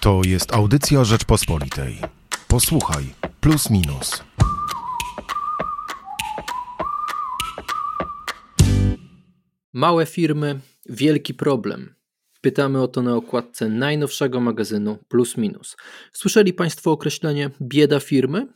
To jest audycja Rzeczpospolitej. Posłuchaj, plus minus. Małe firmy, wielki problem. Pytamy o to na okładce najnowszego magazynu Plus Minus. Słyszeli Państwo określenie bieda firmy?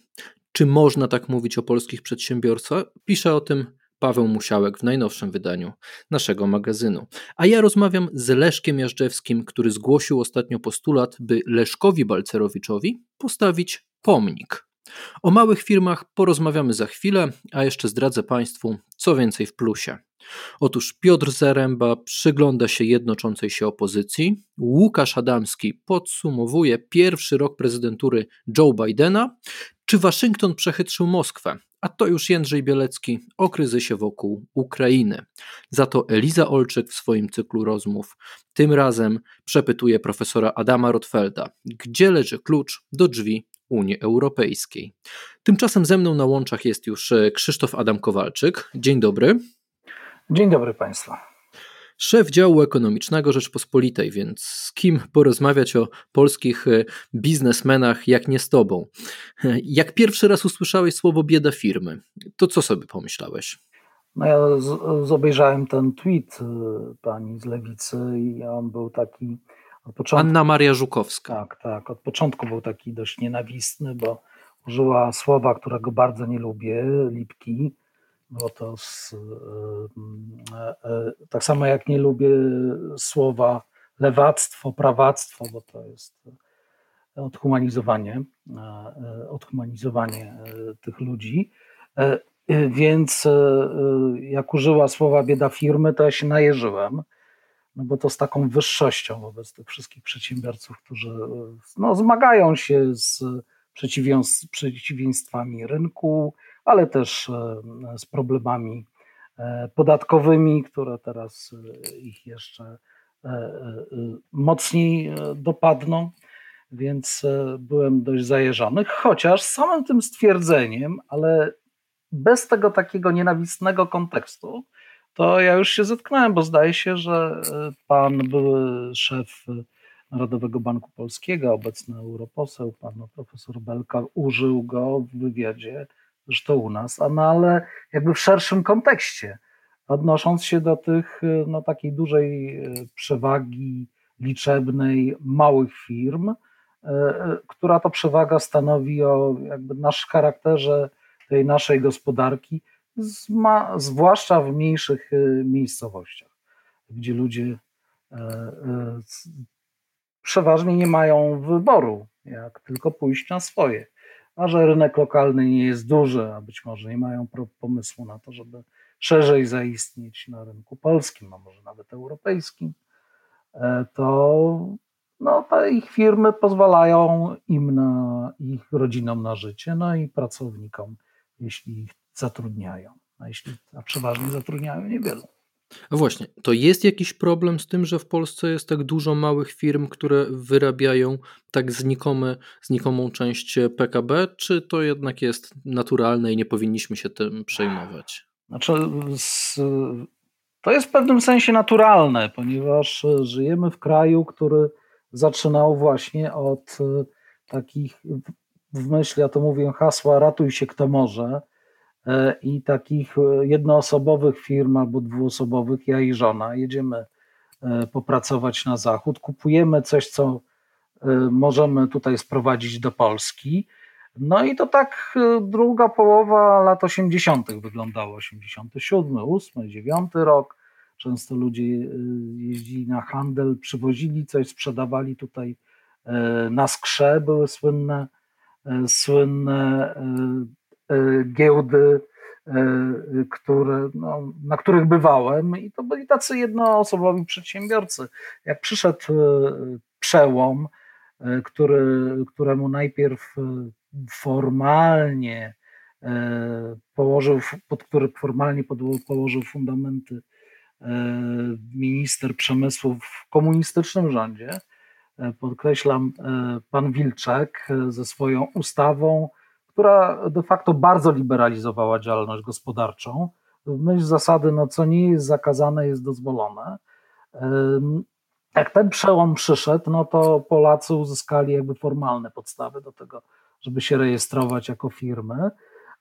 Czy można tak mówić o polskich przedsiębiorcach? Pisze o tym Paweł Musiałek w najnowszym wydaniu naszego magazynu. A ja rozmawiam z Leszkiem Jażdżewskim, który zgłosił ostatnio postulat, by Leszkowi Balcerowiczowi postawić pomnik. O małych firmach porozmawiamy za chwilę, a jeszcze zdradzę Państwu, co więcej w plusie. Otóż Piotr Zaręba przygląda się jednoczącej się opozycji, Łukasz Adamski podsumowuje pierwszy rok prezydentury Joe Bidena, czy Waszyngton przechytrzył Moskwę, a to już Jędrzej Bielecki o kryzysie wokół Ukrainy. Za to Eliza Olczyk w swoim cyklu rozmów tym razem przepytuje profesora Adama Rotfelda, gdzie leży klucz do drzwi Unii Europejskiej. Tymczasem ze mną na łączach jest już Krzysztof Adam Kowalczyk. Dzień dobry. Dzień dobry Państwu. Szef działu ekonomicznego Rzeczpospolitej, więc z kim porozmawiać o polskich e, biznesmenach, jak nie z tobą? Jak pierwszy raz usłyszałeś słowo bieda firmy, to co sobie pomyślałeś? No ja z, z obejrzałem ten tweet e, pani z lewicy i on był taki od początku. Anna Maria Żukowska. Tak, tak. Od początku był taki dość nienawistny, bo użyła słowa, którego bardzo nie lubię, lipki bo to z, e, e, tak samo jak nie lubię słowa lewactwo, prawactwo, bo to jest odhumanizowanie, e, odhumanizowanie tych ludzi. Więc jak użyła słowa bieda firmy, to ja się najeżyłem, no bo to z taką wyższością wobec tych wszystkich przedsiębiorców, którzy no, zmagają się z przeciwieństwami rynku, ale też e, z problemami e, podatkowymi, które teraz e, ich jeszcze mocniej dopadną. Więc byłem dość zajeżony, chociaż samym tym stwierdzeniem, ale bez tego takiego nienawistnego kontekstu, to ja już się zetknąłem, bo zdaje się, że pan były szef Narodowego Banku Polskiego, obecny europoseł, pan profesor Belka, użył go w wywiadzie zresztą u nas, no ale jakby w szerszym kontekście, odnosząc się do tych, y, no takiej dużej y, przewagi liczebnej małych firm, y, która to przewaga stanowi o jakby nasz charakterze tej naszej gospodarki, zwłaszcza w mniejszych miejscowościach, gdzie ludzie przeważnie nie mają wyboru, jak tylko pójść na swoje a że rynek lokalny nie jest duży, a być może nie mają pomysłu na to, żeby szerzej zaistnieć na rynku polskim, a może nawet europejskim, e, to no, te ich firmy pozwalają im na ich rodzinom na życie, no i pracownikom, jeśli ich zatrudniają. A jeśli a przeważnie zatrudniają niewielu. No właśnie, to jest jakiś problem z tym, że w Polsce jest tak dużo małych firm, które wyrabiają tak znikome, znikomą część PKB, czy to jednak jest naturalne i nie powinniśmy się tym przejmować? Znaczy, to jest w pewnym sensie naturalne, ponieważ żyjemy w kraju, który zaczynał właśnie od takich, w myśli, ja to mówię hasła ratuj się kto może, E, i takich e, jednoosobowych firm albo dwuosobowych, ja i żona, jedziemy e, popracować na zachód, kupujemy coś, co możemy tutaj sprowadzić do Polski. No i to tak druga połowa lat 80. wyglądało, 87, 8, 9 rok. Często ludzie jeździli na handel, przywozili coś, sprzedawali tutaj na skrze, były słynne, słynne E, giełdy, e, które, no, na których bywałem, i to byli tacy jednoosobowi przedsiębiorcy. Jak przyszedł przełom, który, któremu najpierw formalnie położył, pod który formalnie położył fundamenty minister przemysłu w komunistycznym rządzie, podkreślam, pan Wilczek ze swoją ustawą która de facto bardzo liberalizowała działalność gospodarczą. W myśl zasady, no co nie jest zakazane, jest dozwolone. jak ten przełom przyszedł, no to Polacy uzyskali jakby formalne podstawy do tego, żeby się rejestrować jako firmy,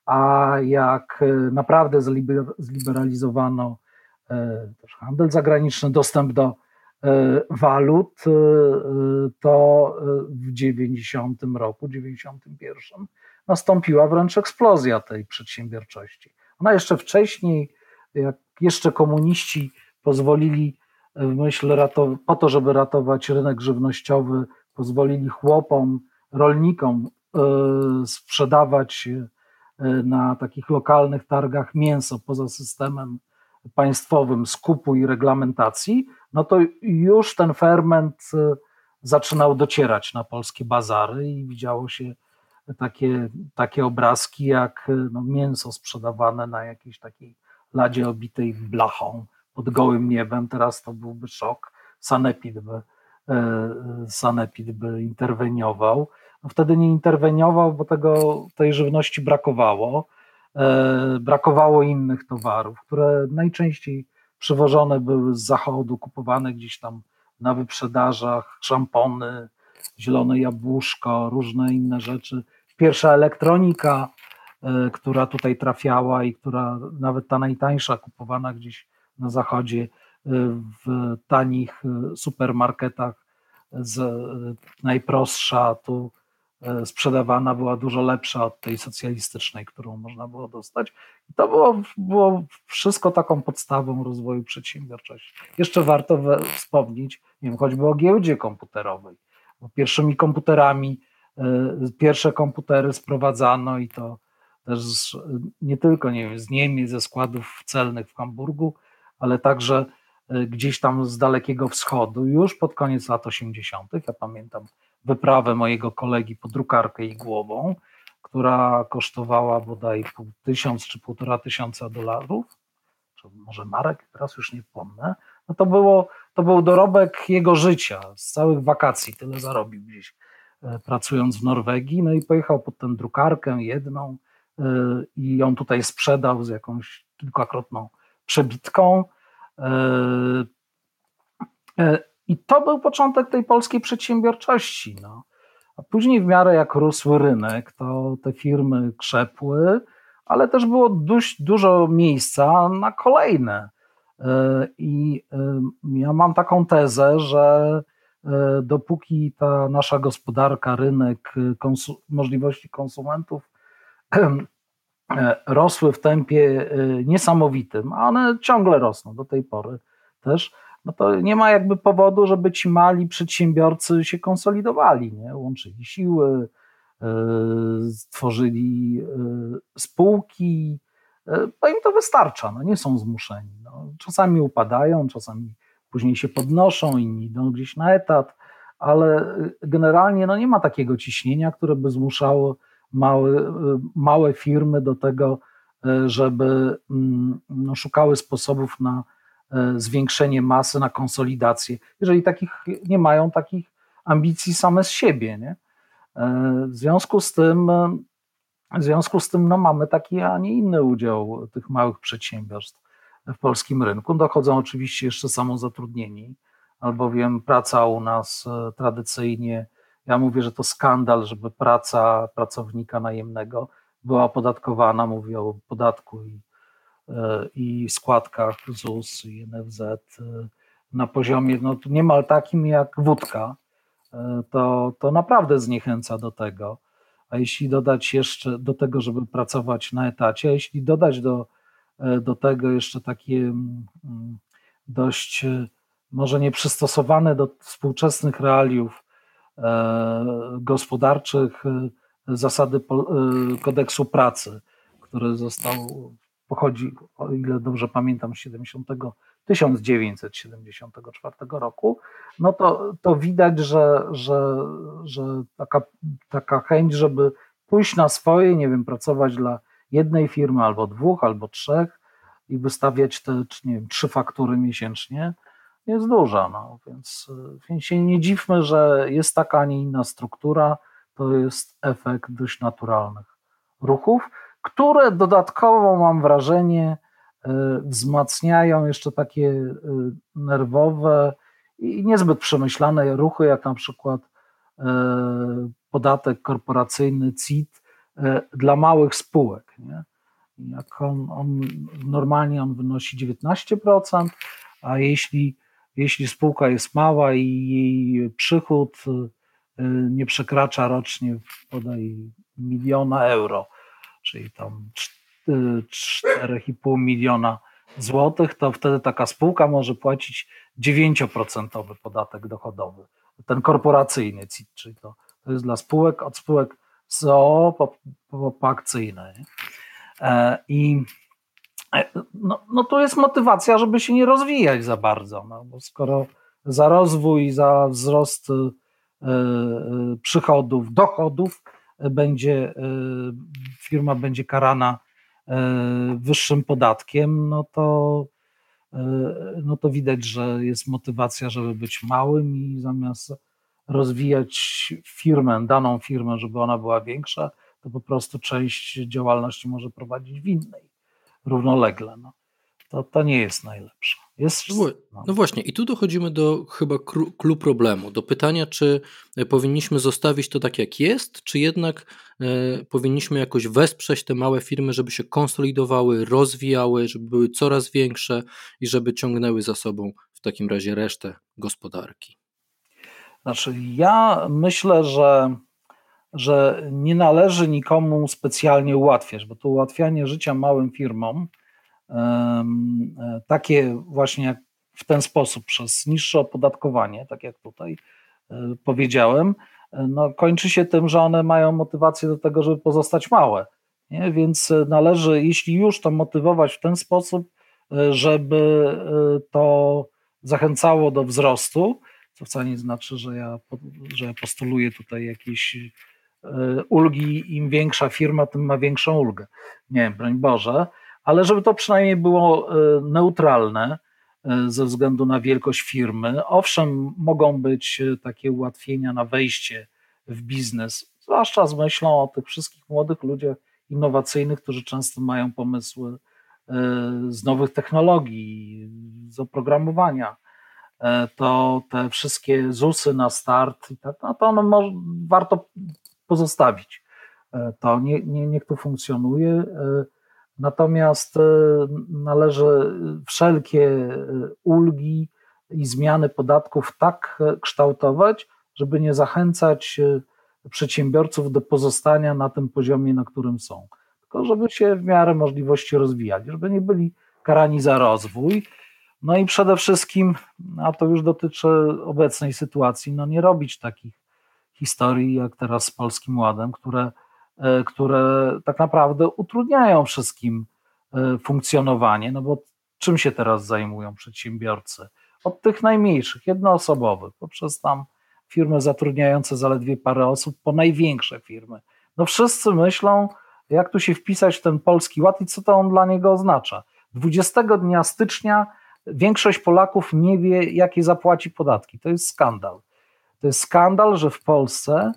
a jak e, naprawdę zliberalizowano e, też handel zagraniczny, dostęp do e, walut, to w 90 roku, 91 nastąpiła wręcz eksplozja tej przedsiębiorczości. Ona jeszcze wcześniej, jak jeszcze komuniści pozwolili w myśl po to, żeby ratować rynek żywnościowy, pozwolili chłopom, rolnikom e, sprzedawać e, na takich lokalnych targach mięso poza systemem państwowym skupu i reglamentacji, no to już ten ferment e, zaczynał docierać na polskie bazary i widziało się takie, takie obrazki jak no, mięso sprzedawane na jakiejś takiej ladzie obitej blachą pod gołym niebem, teraz to byłby szok. Sanepid by, e, sanepid by interweniował. No wtedy nie interweniował, bo tego, tej żywności brakowało. E, brakowało innych towarów, które najczęściej przywożone były z zachodu, kupowane gdzieś tam na wyprzedażach, szampony, zielone jabłuszko, różne inne rzeczy. Pierwsza elektronika, e, która tutaj trafiała i która nawet ta najtańsza, kupowana gdzieś na zachodzie, y, w tanich y, supermarketach, z, najprostsza tu sprzedawana była dużo lepsza od tej socjalistycznej, którą można było dostać. I to było, było wszystko taką podstawą rozwoju przedsiębiorczości. Jeszcze warto wspomnieć, nie wiem, choćby o giełdzie komputerowej, pierwszymi komputerami, pierwsze komputery sprowadzano i to też nie tylko nie wiem, z Niemiec, ze składów celnych w Hamburgu, ale także e, gdzieś tam z Dalekiego Wschodu, już pod koniec lat 80. Ja pamiętam wyprawę mojego kolegi po drukarkę igłową, która kosztowała bodaj pół tysiąc czy półtora tysiąca dolarów, czy może marek, teraz już nie pomnę. No to, było, to był dorobek jego życia, z całych wakacji, tyle zarobił gdzieś e, pracując w Norwegii, no i pojechał pod tę drukarkę jedną e, i ją tutaj sprzedał z jakąś kilkakrotną przebitką. E, I to był początek tej polskiej przedsiębiorczości. No. A później, w miarę jak rósł rynek, to te firmy krzepły, ale też było dużo miejsca na kolejne. E, I ja mam taką tezę, że dopóki ta nasza gospodarka, rynek, konsu możliwości konsumentów E, rosły w tempie e, niesamowitym, a one ciągle rosną do tej pory też, no to nie ma jakby powodu, żeby ci mali przedsiębiorcy się konsolidowali, nie? łączyli siły, e, stworzyli spółki, bo im to wystarcza, no nie są zmuszeni. No, czasami upadają, czasami później się podnoszą, inni idą gdzieś na etat, ale generalnie no nie ma takiego ciśnienia, które by zmuszało małe, małe firmy do tego, e, żeby mm, no, szukały sposobów na e, zwiększenie masy, na konsolidację, jeżeli takich nie mają takich ambicji same z siebie. Nie? E, w związku z tym, w związku z tym no, mamy taki, a nie inny udział tych małych przedsiębiorstw w polskim rynku. Dochodzą oczywiście jeszcze samozatrudnieni, albowiem praca u nas tradycyjnie ja mówię, że to skandal, żeby praca pracownika najemnego była opodatkowana. Mówię o podatku i, e, i składkach ZUS i NFZ e, na poziomie no, niemal takim jak wódka. E, to, to naprawdę zniechęca do tego. A jeśli dodać jeszcze do tego, żeby pracować na etacie, a jeśli dodać do, do tego jeszcze takie mm, dość może nieprzystosowane do współczesnych realiów E, gospodarczych e, zasady e, kodeksu pracy, który został, pochodzi, o ile dobrze pamiętam, 70, 1974 roku, no to, to widać, że, że, że taka, taka chęć, żeby pójść na swoje, nie wiem, pracować dla jednej firmy albo dwóch, albo trzech i wystawiać te, nie wiem, trzy faktury miesięcznie, jest duża. No, więc, więc się nie dziwmy, że jest taka, a nie inna struktura. To jest efekt dość naturalnych ruchów, które dodatkowo mam wrażenie e, wzmacniają jeszcze takie e, nerwowe i niezbyt przemyślane ruchy, jak na przykład podatek korporacyjny CIT dla małych spółek. Nie? Jak on, on, normalnie on wynosi 19%, a jeśli, jeśli spółka jest mała i jej przychód nie przekracza rocznie podaj miliona euro, czyli tam 4,5 miliona złotych, to wtedy taka spółka może płacić 9% podatek dochodowy, ten korporacyjny CIT, czyli to, to jest dla spółek, od spółek ZOO po, po, po akcyjne. E, I e, no, no to jest motywacja, żeby się nie rozwijać za bardzo, no, bo skoro za rozwój, za wzrost e, przychodów, dochodów będzie firma będzie karana wyższym podatkiem, no to, no to widać, że jest motywacja, żeby być małym i zamiast rozwijać firmę, daną firmę, żeby ona była większa, to po prostu część działalności może prowadzić w innej równolegle. No. To, to nie jest najlepsze. Jest, no, no. no właśnie, i tu dochodzimy do chyba klucz problemu, do pytania, czy e, powinniśmy zostawić to tak, jak jest, czy jednak e, powinniśmy jakoś wesprzeć te małe firmy, żeby się konsolidowały, rozwijały, żeby były coraz większe i żeby ciągnęły za sobą w takim razie resztę gospodarki. Znaczy, ja myślę, że że nie należy nikomu specjalnie ułatwiać, bo to ułatwianie życia małym firmom, takie właśnie w ten sposób, przez niższe opodatkowanie, tak jak tutaj e, powiedziałem, e, no, kończy się tym, że one mają motywację do tego, żeby pozostać małe. Nie? Więc należy, jeśli już, to motywować w ten sposób, żeby to zachęcało do wzrostu, co wcale nie znaczy, że ja, że ja postuluję tutaj jakieś E, ulgi, im większa firma, tym ma większą ulgę. Nie broń Boże, ale żeby to przynajmniej było e, neutralne e, ze względu na wielkość firmy. Owszem, mogą być takie ułatwienia na wejście w biznes, zwłaszcza z myślą o tych wszystkich młodych ludziach innowacyjnych, którzy często mają pomysły z nowych technologii, z oprogramowania. To te wszystkie ZUSy na start, no to one może, warto pozostawić. E, to nie, nie, niech to funkcjonuje. E, natomiast e, należy wszelkie ulgi i zmiany podatków tak kształtować, żeby nie zachęcać przedsiębiorców do pozostania na tym poziomie, na którym są, tylko żeby się w miarę możliwości rozwijali, żeby nie byli karani za rozwój. No i przede wszystkim, a to już dotyczy obecnej sytuacji, no nie robić takich historii, jak teraz z Polskim Ładem, które, e, które tak naprawdę utrudniają wszystkim e, funkcjonowanie, no bo czym się teraz zajmują przedsiębiorcy? Od tych najmniejszych, jednoosobowych, poprzez tam firmy zatrudniające zaledwie parę osób, po największe firmy. No wszyscy myślą, jak tu się wpisać w ten Polski Ład i co to on dla niego oznacza. 20 dnia stycznia większość Polaków nie wie, jakie zapłaci podatki. To jest skandal. To jest skandal, że w Polsce e,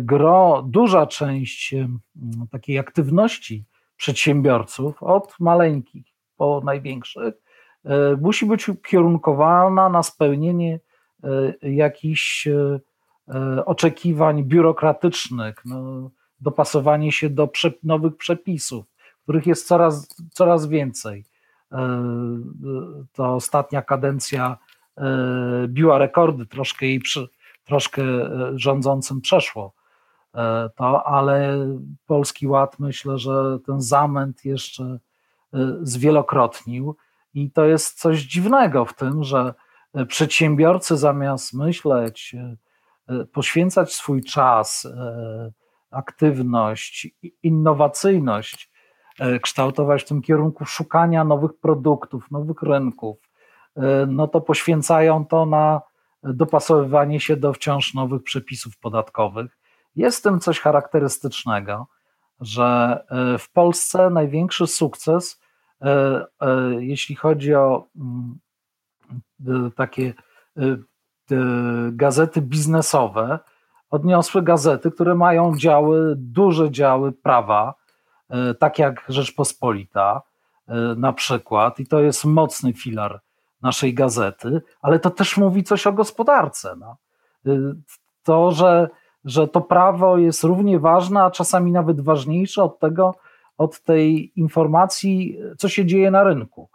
gro, duża część e, takiej aktywności przedsiębiorców, od maleńkich po największych, e, musi być ukierunkowana na spełnienie jakichś oczekiwań biurokratycznych, no, dopasowanie się do nowych przepisów, których jest coraz, coraz więcej. To ostatnia kadencja biła rekordy, troszkę jej przy, troszkę e, rządzącym przeszło e, to, ale Polski Ład myślę, że ten zamęt jeszcze e, zwielokrotnił. I to jest coś dziwnego w tym, że przedsiębiorcy zamiast myśleć, poświęcać swój czas, aktywność, innowacyjność, kształtować w tym kierunku szukania nowych produktów, nowych rynków, no to poświęcają to na dopasowywanie się do wciąż nowych przepisów podatkowych. Jest w tym coś charakterystycznego, że e, w Polsce największy sukces, e, e, jeśli chodzi o mm, takie gazety biznesowe, odniosły gazety, które mają działy, duże działy prawa, tak jak Rzeczpospolita na przykład, i to jest mocny filar naszej gazety, ale to też mówi coś o gospodarce. No. To, że, że to prawo jest równie ważne, a czasami nawet ważniejsze od tego, od tej informacji, co się dzieje na rynku.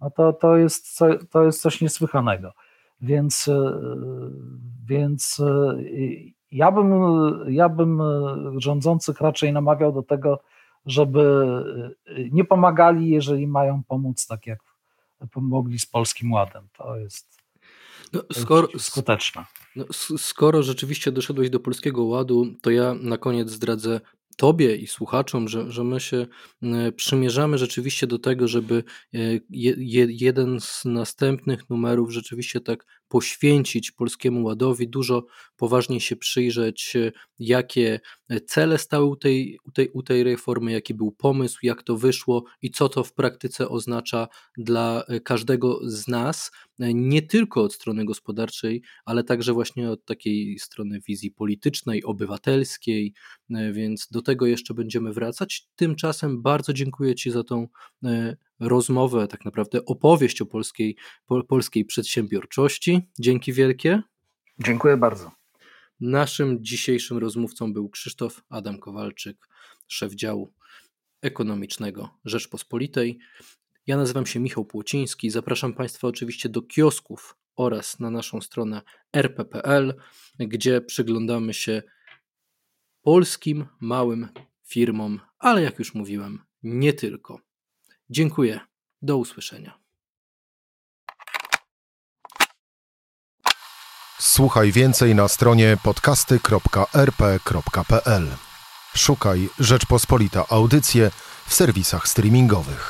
No to, to, jest, to jest coś niesłychanego. Więc, e, więc e, ja bym, ja bym rządzących raczej namawiał do tego, żeby nie pomagali, jeżeli mają pomóc tak jak pomogli z Polskim Ładem. To jest, no, skoro, skuteczne. No, skoro rzeczywiście doszedłeś do Polskiego Ładu, to ja na koniec zdradzę Tobie i słuchaczom, że, że my się e, przymierzamy rzeczywiście do tego, żeby e, je, jeden z następnych numerów rzeczywiście tak poświęcić Polskiemu Ładowi, dużo poważniej się przyjrzeć, e, jakie cele stały u tej, u, tej, u tej reformy, jaki był pomysł, jak to wyszło i co to w praktyce oznacza dla każdego z nas, nie tylko od strony gospodarczej, ale także właśnie od takiej strony wizji politycznej, obywatelskiej, więc do tego jeszcze będziemy wracać. Tymczasem bardzo dziękuję Ci za tą e, rozmowę, tak naprawdę opowieść o polskiej, po, polskiej przedsiębiorczości. Dzięki wielkie. Dziękuję bardzo. Naszym dzisiejszym rozmówcą był Krzysztof Adam Kowalczyk, szef działu ekonomicznego Rzeczpospolitej. Ja nazywam się Michał Płociński. Zapraszam Państwa oczywiście do kiosków oraz na naszą stronę rp.pl, gdzie przyglądamy się polskim małym firmom, ale jak już mówiłem, nie tylko. Dziękuję. Do usłyszenia. Słuchaj więcej na stronie podcasty.rp.pl. Szukaj Rzeczpospolita Audycje w serwisach streamingowych.